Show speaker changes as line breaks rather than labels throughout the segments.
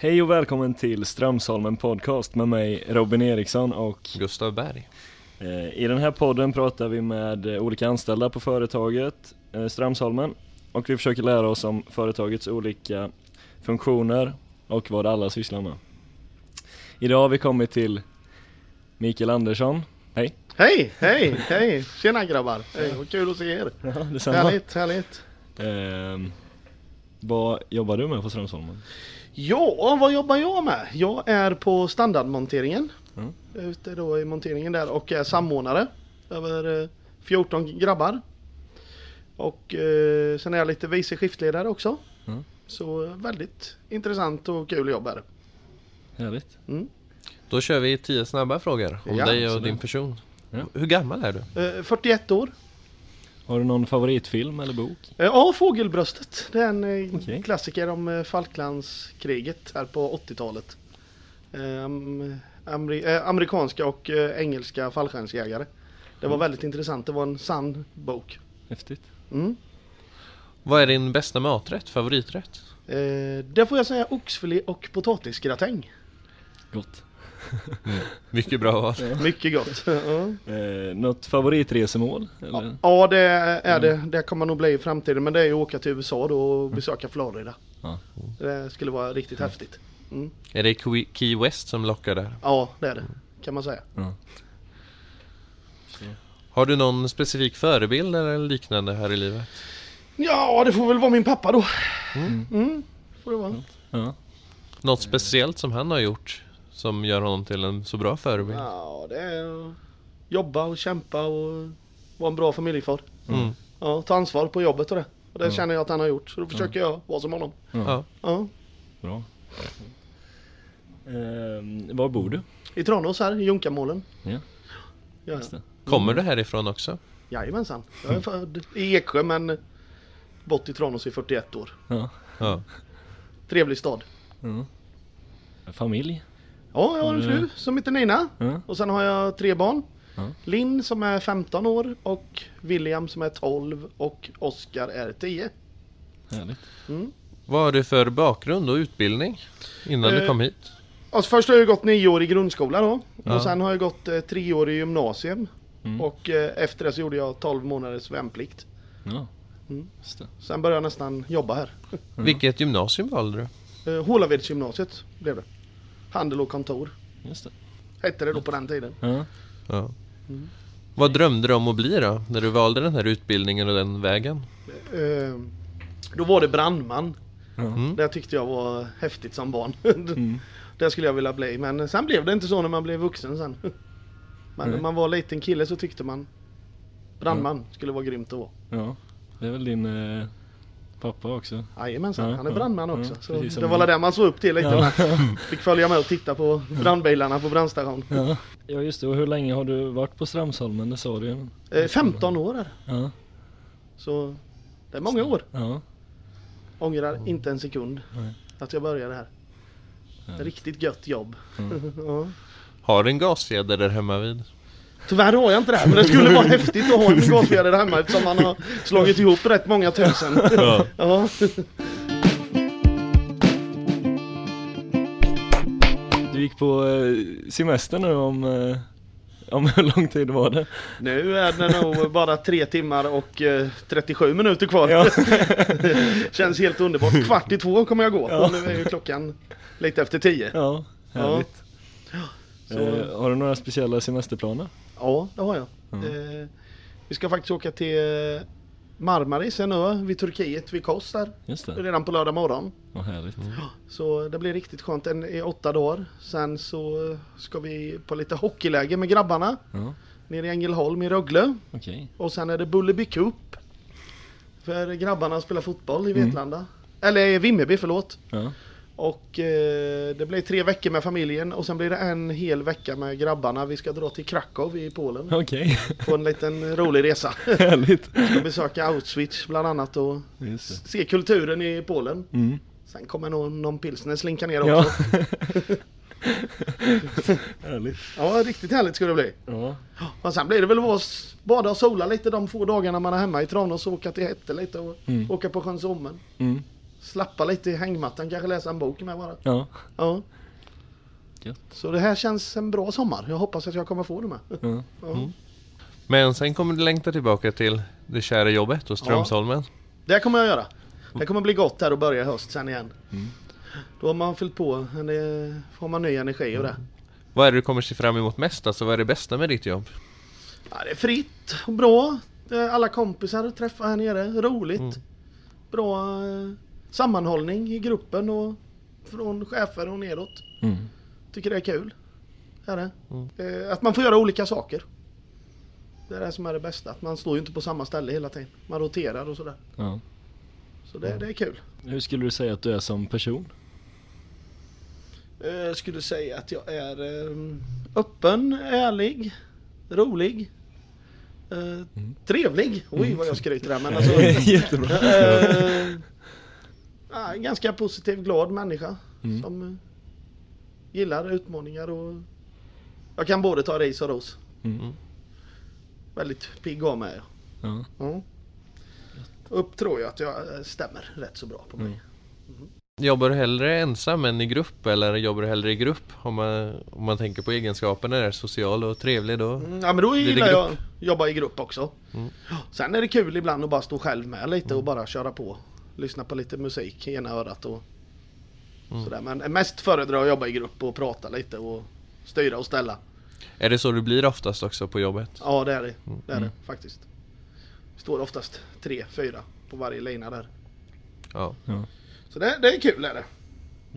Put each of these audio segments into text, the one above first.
Hej och välkommen till Strömsholmen podcast med mig Robin Eriksson och
Gustav Berg.
eh, i den här podden pratar vi med eh, olika anställda på företaget eh, Strömsholmen och vi försöker lära oss om företagets olika funktioner och vad alla sysslar med. Idag har vi kommit till Mikael Andersson. Hej!
Hej, hej, hej! Tjena grabbar! Hej, vad kul att se er!
Ja, detsamma.
Härligt, härligt!
Eh, vad jobbar du med på Strömsholmen?
Ja, vad jobbar jag med? Jag är på standardmonteringen.
Mm.
Ute då i monteringen där och är samordnare över eh, 14 grabbar. Och eh, sen är jag lite vice skiftledare också.
Mm.
Så eh, väldigt intressant och kul jobb är det.
Härligt.
Mm.
Då kör vi tio snabba frågor om
Ja,
dig och din person.
Ja.
Hur gammal är du?
Eh, 41 år.
Har du någon favoritfilm eller bok?
Eh, Ja, Fågelbröstet. Det är en eh,
Okej.
klassiker om eh, Falklandskriget här på 80-talet. Eh, am- ameri- eh, amerikanska och engelska fallskärmsjägare. Det var
Mm.
väldigt intressant. Det var en sann bok.
Häftigt.
Mm.
Vad är din bästa maträtt, favoriträtt?
Eh, det får jag säga oxfilé och potatisgratäng.
Gott.
Mycket bra val.
Mycket gott. ja.
Eh, något favoritresemål? Eller?
ja, det är det. Det kommer nog bli i framtiden. Men det är ju att åka till USA då och besöka Florida.
Ja.
Det skulle vara riktigt häftigt. Mm.
Är det Key- West som lockar där?
Ja, det är det. Kan man säga.
Ja.
Har du någon specifik förebild eller liknande här i livet?
Ja, det får väl vara min pappa då.
Mm.
Mm. Får det vara.
Ja.
Något speciellt som han har gjort som gör honom till en så bra förebild?
Ja, det är att jobba och kämpa och vara en bra familjefar.
Mm.
Ja, ta ansvar på jobbet och det. Och det
Ja.
känner jag att han har gjort. Så då försöker jag vara som honom.
Ja.
Ja.
Ja.
Bra. Eh, var bor du?
I Tranås här, i Junkamålen.
Ja,
Ja.
Kommer du härifrån också?
Jajamensan. Jag är född i Eksjö men bott i Tranås i 41 år.
Ja.
Ja.
Trevlig stad.
ja. Familj?
Ja, jag har en fru som heter Nina.
Ja.
Och sen har jag tre barn.
Ja.
Linn som är 15 år och William som är 12 och Oskar är 10.
Härligt.
Mm.
Vad har du för bakgrund och utbildning innan du
Eh,
kom hit?
Alltså först har jag gått nio år i grundskola då.
Ja.
Och sen har jag gått eh, tre år i gymnasium.
Mm.
Och eh, efter det så gjorde jag 12 månaders värnplikt.
Ja.
Mm. Sen började jag nästan jobba här.
Vilket gymnasium valde du?
Eh, Hålavedsgymnasiet blev det. Handel och kontor
Just det.
hette det då på den tiden.
Ja.
Ja.
Mm.
Vad drömde du om att bli då? När du valde den här utbildningen och den vägen?
Eh, då var det brandman.
Mm.
Det tyckte jag var häftigt som barn.
Mm.
det skulle jag vilja bli. Men sen blev det inte så när man blev vuxen sen. Men när man var liten kille så tyckte man brandman skulle vara grymt att vara.
ja. Det är väl din eh, pappa också?
Jajamensan,
Ja,
han är
ja,
brandman
ja,
också. så det var väl det man såg upp till lite.
Ja.
Man fick följa med och titta på brandbilarna på brandstation.
Ja. ja, just det. Och hur länge har du varit på Strömsholmen? Det sa du ju.
Eh, 15 år är det.
Ja.
Så det är många år.
Ja.
Ångrar inte en sekund
Nej.
att jag började här.
Härligt.
Riktigt gött jobb.
Mm.
ja.
Har du en gasfjäder där hemma vid?
Tyvärr har jag inte det men det skulle vara häftigt att ha en gasfjäder hemma eftersom man har slagit ihop rätt många tusen.
Ja.
Ja.
Du gick på eh, semester nu om, eh, om hur lång tid var det?
Nu är det nog bara tre timmar och eh, 37 minuter kvar.
Ja.
Känns helt underbart. Kvart i två kommer jag gå.
Ja.
Och nu är ju klockan lite efter tio.
Ja, härligt.
Så,
Eh, har du några speciella semesterplaner?
Ja, det har jag.
Ja.
Eh, vi ska faktiskt åka till eh, Marmaris, en ö vid Turkiet, vid Kos där.
Just det.
Redan på lördag morgon.
Vad härligt.
Så det blir riktigt skönt en, i åtta dagar. Sen så ska vi på lite hockeyläger med grabbarna.
Ja,
Nere i Ängelholm i Rögle.
okej.
Och sen är det Bullerby Cup. För grabbarna spelar fotboll i
Mm.
Vetlanda. Eller i Vimmerby, förlåt.
Ja.
Och eh, det blir tre veckor med familjen och sen blir det en hel vecka med grabbarna. Vi ska dra till Krakow i Polen.
Okej,
På en liten rolig resa.
härligt.
Ska besöka Auschwitz bland annat och se kulturen i Polen.
Mm.
Sen kommer nog någon pilsner slinka ner
Ja.
också.
härligt.
Ja, riktigt härligt ska det bli.
Ja.
Och sen blir det väl att bada och sola lite de få dagarna man är hemma i Tranås och åka till Hätte lite och
Mm.
åka på sjön Sommen.
Mm.
Slappa lite i hängmattan, kanske läsa en bok med bara.
Ja.
Ja.
Gött.
Så det här känns en bra sommar. Jag hoppas att jag kommer få det med.
Ja.
Ja.
Mm. Men sen kommer du längta tillbaka till det kära jobbet hos Strömsholmen.
Det kommer jag göra. Det kommer bli gott här och börja i höst sen igen.
Mm.
Då har man fyllt på, det får man ny energi och det.
Vad är det du kommer se fram emot mest? Alltså vad är det bästa med ditt jobb?
Ja, det är fritt och bra. Är Alla kompisar att träffa här nere. Roligt.
Mm.
Bra eh, sammanhållning i gruppen och från chefer och nedåt.
Mm.
Tycker det är kul. Är det.
Mm.
Eh, att man får göra olika saker. Det är det som är det bästa. Att man står ju inte på samma ställe hela tiden. Man roterar och sådär.
Ja.
Så det, det är kul.
Hur skulle du säga att du är som person?
Eh, Jag skulle säga att jag är eh, öppen, ärlig, rolig. eh, Trevlig. Oj vad jag skryter där men alltså.
Jättebra.
Ja, ganska positiv, glad människa.
Mm.
Som eh, gillar utmaningar och jag kan både ta ris och ros.
Mm.
Väldigt pigg av mig.
Ja.
Ja. Upp tror jag att jag eh, stämmer rätt så bra på mig.
Mm.
Jobbar du hellre ensam än i grupp eller jobbar du hellre i grupp? Om man, om man tänker på egenskaperna där, social och trevlig då?
Mm, Ja men då gillar
grupp?
jag att jobba i grupp också.
Mm.
Sen är det kul ibland att bara stå själv med lite och bara köra på. Lyssna på lite musik i ena örat och
Mm.
sådär. Men mest föredrar jag att jobba i grupp och prata lite och styra och ställa.
Är det så du blir oftast också på jobbet?
Ja det är det. Det är
Mm.
det faktiskt. Står oftast tre, fyra på varje lina där.
Ja.
ja.
Så det, det är kul är det.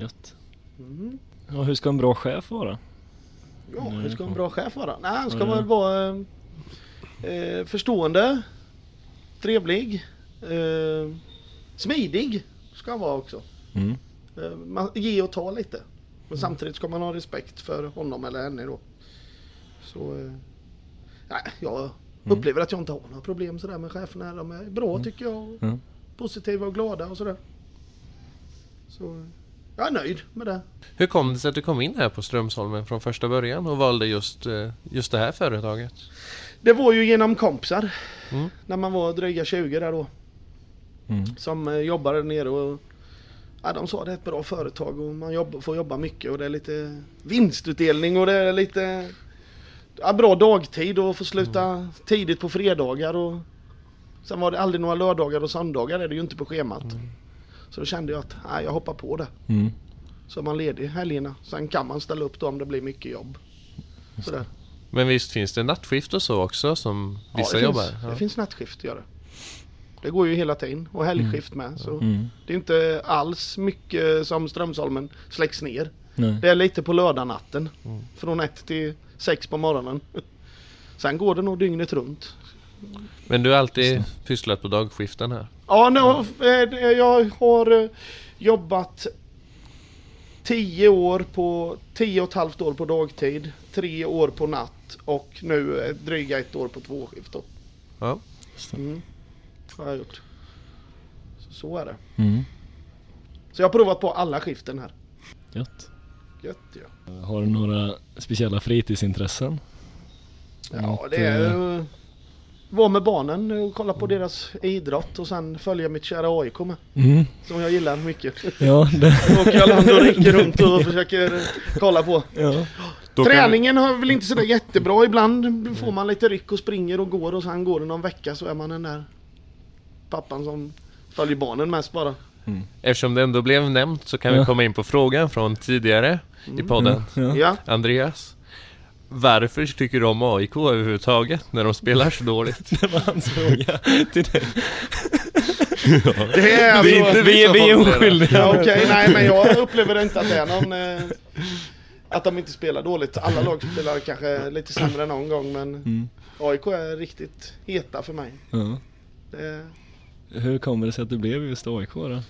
Gött.
Mm.
Ja, hur ska en bra chef vara?
Ja,
Mm.
hur ska en bra chef vara? Nej, han ska
Mm.
väl vara eh, eh, förstående, trevlig, eh, smidig ska han vara också.
Mm.
Eh, man, ge och ta lite. Men samtidigt ska man ha respekt för honom eller henne då. Så eh, nej, jag
Mm.
upplever att jag inte har några problem sådär med cheferna. De är bra tycker jag.
Mm.
Positiva och glada och sådär. Så eh, jag är nöjd med det.
Hur kom det sig att du kom in här på Strömsholmen från första början och valde just, just det här företaget?
Det var ju genom kompisar.
Mm.
När man var dryga 20 där då.
Mm.
Som eh, jobbade där nere och ja, de sa det är ett bra företag och man jobba, får jobba mycket och det är lite vinstutdelning och det är lite ja, bra dagtid och få sluta tidigt på fredagar och sen var det aldrig några lördagar och söndagar är det ju inte på schemat. Så då kände jag att nej, jag hoppar på det.
Mm.
Så är man ledig helgerna. Sen kan man ställa upp då om det blir mycket jobb. Sådär.
Men visst finns det nattskift och så också som vissa
det
jobbar?
Finns, Det finns nattskift gör det. Det går ju hela tiden och helgskift med. Så
Mm.
Det är inte alls mycket som Strömsholmen släcks ner.
Nej.
Det är lite på lördagnatten.
Mm.
Från ett till sex på morgonen. Sen går det nog dygnet runt.
Men du har alltid pysslat på dagskiften här?
Ja, nu, eh, jag har eh, jobbat tio år på, tio och ett halvt år på dagtid, tre år på natt och nu eh, dryga ett år på tvåskift då.
Ja.
Mm. Har jag gjort. Så, så är det.
Mm.
Så jag har provat på alla skiften här.
Gött.
Gött ja.
Har du några speciella fritidsintressen?
Ja,
Något,
det är
eh,
ju vara med barnen och kolla på deras idrott och sen följa mitt kära AIK med.
Mm.
Som jag gillar mycket.
Ja, det...
Åker jag land och riker runt och försöker kolla på.
ja.
Träningen har väl inte sådär jättebra. Ibland får man lite ryck och springer och går och sen går det någon vecka så är man den där pappan som följer barnen mest bara.
Eftersom det ändå blev nämnt så kan vi
Ja.
komma in på frågan från tidigare i podden.
Ja.
Ja.
Andreas, varför tycker du om AIK överhuvudtaget när de spelar så dåligt?
Det var hans fråga till dig.
Det är alltså...
Det är inte
Vi, vi är oskyldiga.
Ja, Okej, nej men jag upplever inte att det är någon... Eh, att de inte spelar dåligt. Alla lag spelar kanske lite sämre någon gång men
Mm.
AIK är riktigt heta för mig.
Ja.
Det
Hur kommer det sig att det blev just AIK då?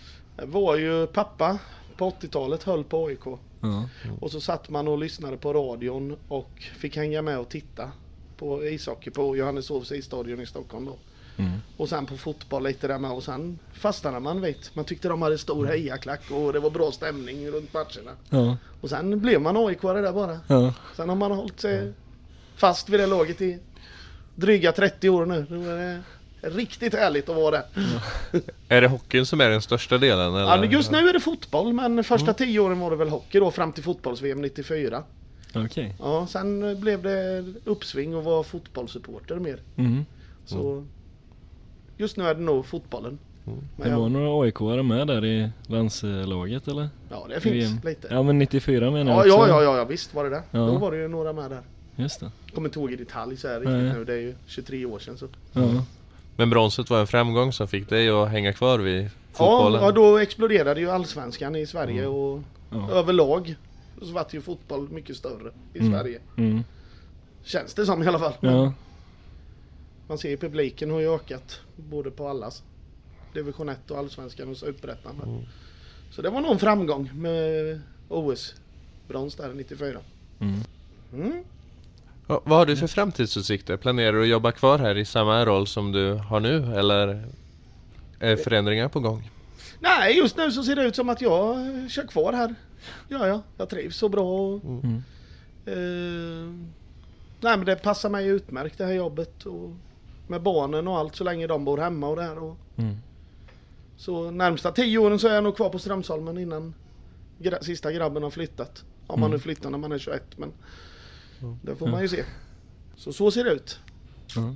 det var ju pappa på 80-talet höll på AIK.
Ja.
Och så satt man och lyssnade på radion och fick hänga med och titta på ishockey på Johanneshovs isstadion i Stockholm då.
Mm.
Och sen på fotboll lite där med och sen fastnade man vet. Man tyckte de hade stor hejaklack och det var bra stämning runt matcherna.
Ja.
Och sen blev man aik där bara.
Ja.
Sen har man hållit sig fast vid det laget i dryga 30 år nu. Det Riktigt härligt att vara där.
Är det hockeyn som är den största delen? Eller?
Ja, just nu är det fotboll men första tio åren var det väl hockey då fram till fotbolls-VM 94.
Okej.
Ja, sen blev det uppsving och var fotbollssupporter mer.
Mm.
Så just nu är det nog fotbollen. Men
Det var
jag,
några AIK-are med där i landslaget eller?
ja, det finns
VM.
lite.
Ja men 94 menar jag
Ja,
också.
ja, ja, ja, ja, visst var det det.
Ja.
Då var det ju några med där.
Just det.
Kommer inte ihåg i detalj så här riktigt
Nej.
nu. Det är ju 23 år sedan så.
Ja.
Men bronset var en framgång som fick dig att hänga kvar vid
Ja,
fotbollen?
ja, då exploderade ju allsvenskan i Sverige och
Ja.
överlag så vart ju fotboll mycket större i
Mm.
Sverige.
Mm.
Känns det som i alla fall.
Ja.
Man ser ju publiken har ju ökat både på allas division 1 och allsvenskan och superettan.
Mm.
Så det var nog en framgång med OS-brons där 94.
Mm.
Mm.
Vad har du för framtidsutsikter? Planerar du att jobba kvar här i samma roll som du har nu eller är förändringar på gång?
Nej, just nu så ser det ut som att jag kör kvar här. Ja, ja, jag trivs så bra. Och,
Mm.
eh, nej, men det passar mig utmärkt det här jobbet. Och med barnen och allt så länge de bor hemma och det här. Och,
Mm.
så närmsta tio åren så är jag nog kvar på Strömsholmen innan gra- sista grabben har flyttat. Om man
Mm.
nu flyttar när man är 21 men det får man ju se. Så så ser det ut.
Ja.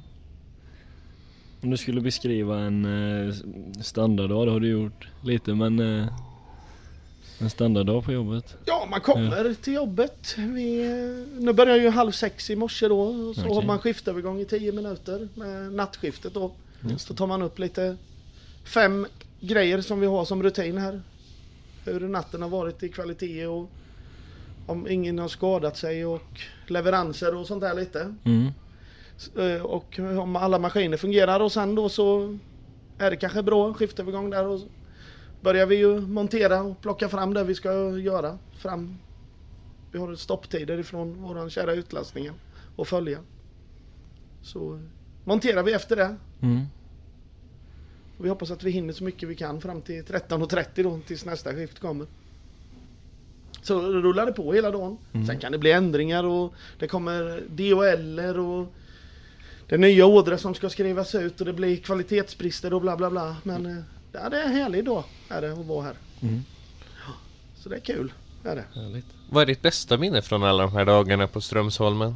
Om du skulle beskriva en eh, standarddag, det har du gjort lite men eh, en standarddag på jobbet?
Ja, man kommer till jobbet. Vi, nu börjar ju halv sex i morse då. Och så
Okej.
har man skiftövergång i tio minuter med nattskiftet då. Så tar man upp lite fem grejer som vi har som rutin här. Hur natten har varit i kvalitet och om ingen har skadat sig och leveranser och sånt där lite.
Mm.
Eh, Och om alla maskiner fungerar och sen då så är det kanske bra skiftövergång där och börjar vi ju montera och plocka fram det vi ska göra. Fram. Vi har stopptider ifrån våran kära utlastningen och följa. Så monterar vi efter det.
Mm.
Vi hoppas att vi hinner så mycket vi kan fram till 13.30 då tills nästa skift kommer. Så rullar det på hela dagen.
Mm.
Sen kan det bli ändringar och det kommer DHL och det är nya order som ska skrivas ut och det blir kvalitetsbrister och bla bla bla. Men eh, ja, det är en härlig dag är det att vara här.
Mm.
Så det är kul. Är det.
Härligt.
Vad är ditt bästa minne från alla de här dagarna på Strömsholmen?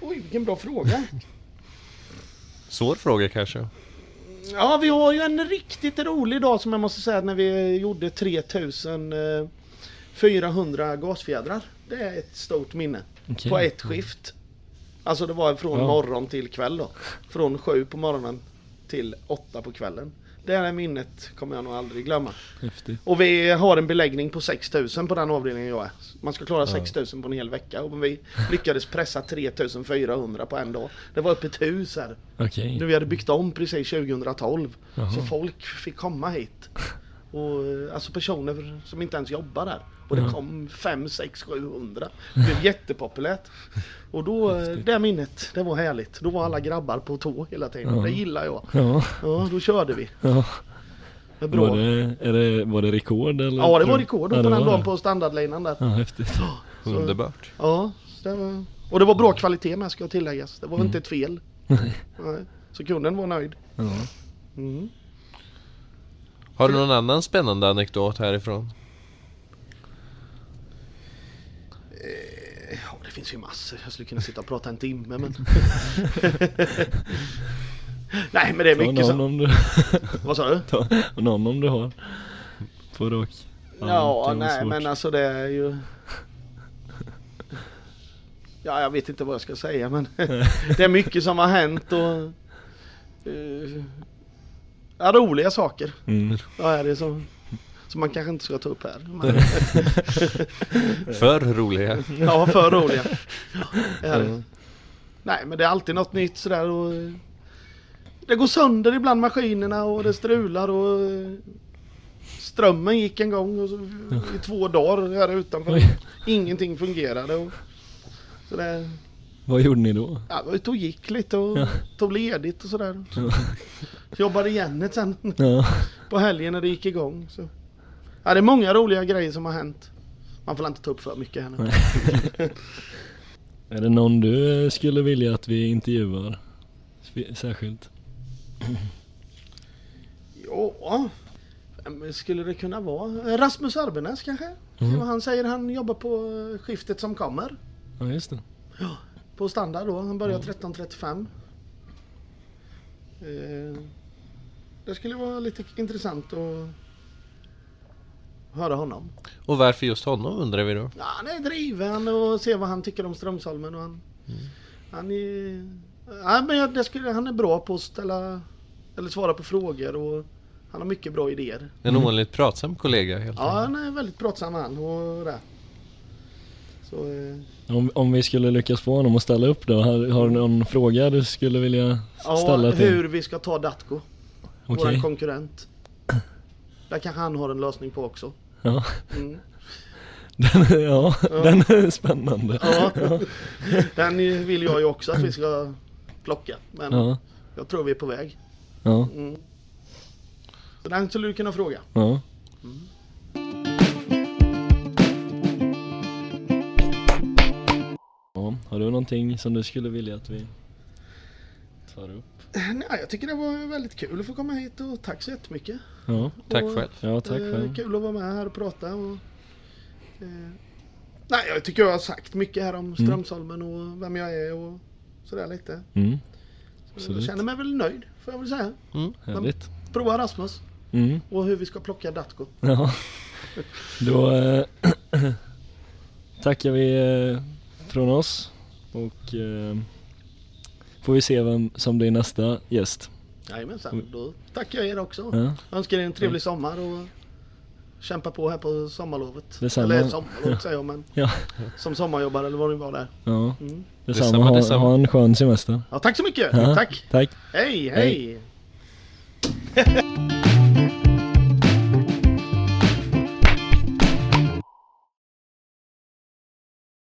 Oj, vilken bra fråga.
Svår fråga kanske?
Ja, vi har ju en riktigt rolig dag som jag måste säga när vi gjorde 3400 gasfjädrar. Det är ett stort minne.
Okej.
På ett skift. Alltså det var från
Ja.
morgon till kväll då. Från sju på morgonen till åtta på kvällen. Det här minnet kommer jag nog aldrig glömma.
Häftigt.
Och vi har en beläggning på 6000 på den avdelningen jag är. Man ska klara 6000 på en hel vecka och vi lyckades pressa 3400 på en dag. Det var uppe ett hus här. Nu vi hade byggt om precis 2012.
Jaha.
Så folk fick komma hit. Och, eh, alltså personer som inte ens jobbar där. Och det
Ja.
kom 5, 6, 700. Det blev jättepopulärt. Och då, eh, det minnet, det var härligt. Då var alla grabbar på tå hela tiden.
Ja.
Det gillar jag.
Ja.
Ja, då körde vi.
ja.
Det är bra.
Var, det, är det, var det rekord eller?
Ja, det var rekord
Ja,
på den dagen på standardlinan där.
Ja, häftigt.
Så-
Underbart.
Ja, det var... och det var bra kvalitet med ska tilläggas. Det var
Mm.
inte ett fel.
Nej.
Så kunden var nöjd.
Ja.
Mm.
Har du någon annan spännande anekdot härifrån?
Eh, Ja, det finns ju massor. Jag skulle kunna sitta och prata en timme men... Nej men det är mycket
någon
så...
om du,
Vad sa du?
ta någon om du har. På rak.
Ja,
var
nej
svårt.
men alltså det är ju... Ja, jag vet inte vad jag ska säga men det är mycket som har hänt och... eh, ja, roliga saker.
Mm.
Ja, är det som, som man kanske inte ska ta upp här.
För roliga.
ja, för roliga. Ja, är det.
Ja.
Nej, men det är alltid något nytt sådär och eh, det går sönder ibland maskinerna och det strular och eh, strömmen gick en gång och så, i två dagar här utanför. Ingenting fungerade. Och, så det,
Vad gjorde ni då?
ja, ute och gick lite och
Ja.
tog ledigt och sådär.
Ja.
Jobbade igen sen
Ja.
på helgen när det gick igång. Så. Ja, det är många roliga grejer som har hänt. Man får inte ta upp för mycket här nu.
Är det någon du skulle vilja att vi intervjuar? Särskilt?
Ja, vem skulle det kunna vara? Rasmus Arbenäs kanske?
Mm.
vad han säger. Han jobbar på skiftet som kommer.
Ja just det.
På standard då. Han börjar 13.35. Eh, det skulle vara lite intressant att höra honom.
Och varför just honom undrar vi då?
Ja, han är driven och se vad han tycker om Strömsholmen. Och han, han, är, ja, men jag- det skulle, han är bra på att ställa eller svara på frågor och han har mycket bra idéer.
En ovanligt pratsam kollega helt
Ja, han är väldigt pratsam han och det. Så, eh,
Om, om vi skulle lyckas få honom att ställa upp då, har, har du någon fråga du skulle vilja
ja,
ställa till?
hur vi ska ta Datco,
Okej.
våran konkurrent. Där kanske han har en lösning på också.
Ja.
Mm.
Den, ja, den är spännande.
Ja, den vill jag ju också att vi ska plocka. Men
Ja,
jag tror vi är på väg.
ja,
Mm. Så den skulle du kunna fråga.
ja. Ja, du någonting som du skulle vilja att vi tar upp?
Nej, jag tycker det var väldigt kul att få komma hit och tack så jättemycket.
Ja,
Tack
Och,
själv.
ja tack
eh,
själv.
Kul att vara med här och prata. Och, eh, nej, jag tycker jag har sagt mycket här om Strömsholmen och vem jag är och sådär lite.
Mm,
Så jag känner mig väl nöjd, får jag väl säga.
Mm.
härligt.
Prova Rasmus
Mm,
och hur vi ska plocka Datco.
ja. Då eh, tackar vi eh, från oss och eh, får vi se vem som blir nästa gäst.
Jajamensan, då tackar jag er också.
Ja,
Önskar er en trevlig sommar och kämpa på här på sommarlovet.
Detsamma.
Eller sommarlov säger jag men
ja,
som sommarjobbare eller vad ni var där.
ja.
Mm.
Detsamma.
Detsamma,
Ha,
detsamma.
ha en skön semester.
Ja, tack så mycket!
Ja,
Tack!
Tack.
Hej,
Hej.
hej.